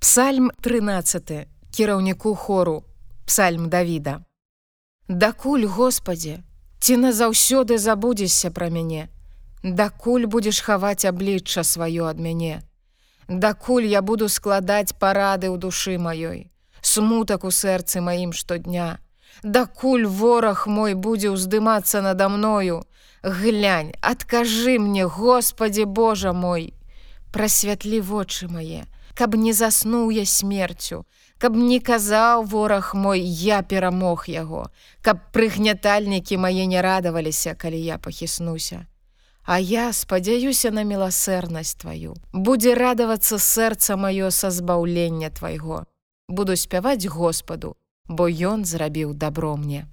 Псальм 13 кіраўніку хору Псальм Давіда. Дакуль, Господі, ці назаўсёды забудзешся пра мяне. Дакуль будзеш хаваць аблічча сваё ад мяне. Дакуль я буду складаць парады ў душы маёй, смутак у сэрцы маім штодня. Дакуль вораг мой будзе ўздымацца надо мною, Глянь, адкажы мне, Господі Божа мой, Прасвятлі вочы мае, каб не заснуў я смерцю, каб не казаў вораг мой, я перамог яго, каб прыгнятальнікі мае не радаваліся, калі я пахіснуся. А я спадзяюся на міласэрнасць тваю, будзе радавацца сэрца маё са збаўлення твайго. Буду спяваць Господу, бо ён зрабіў дабро мне.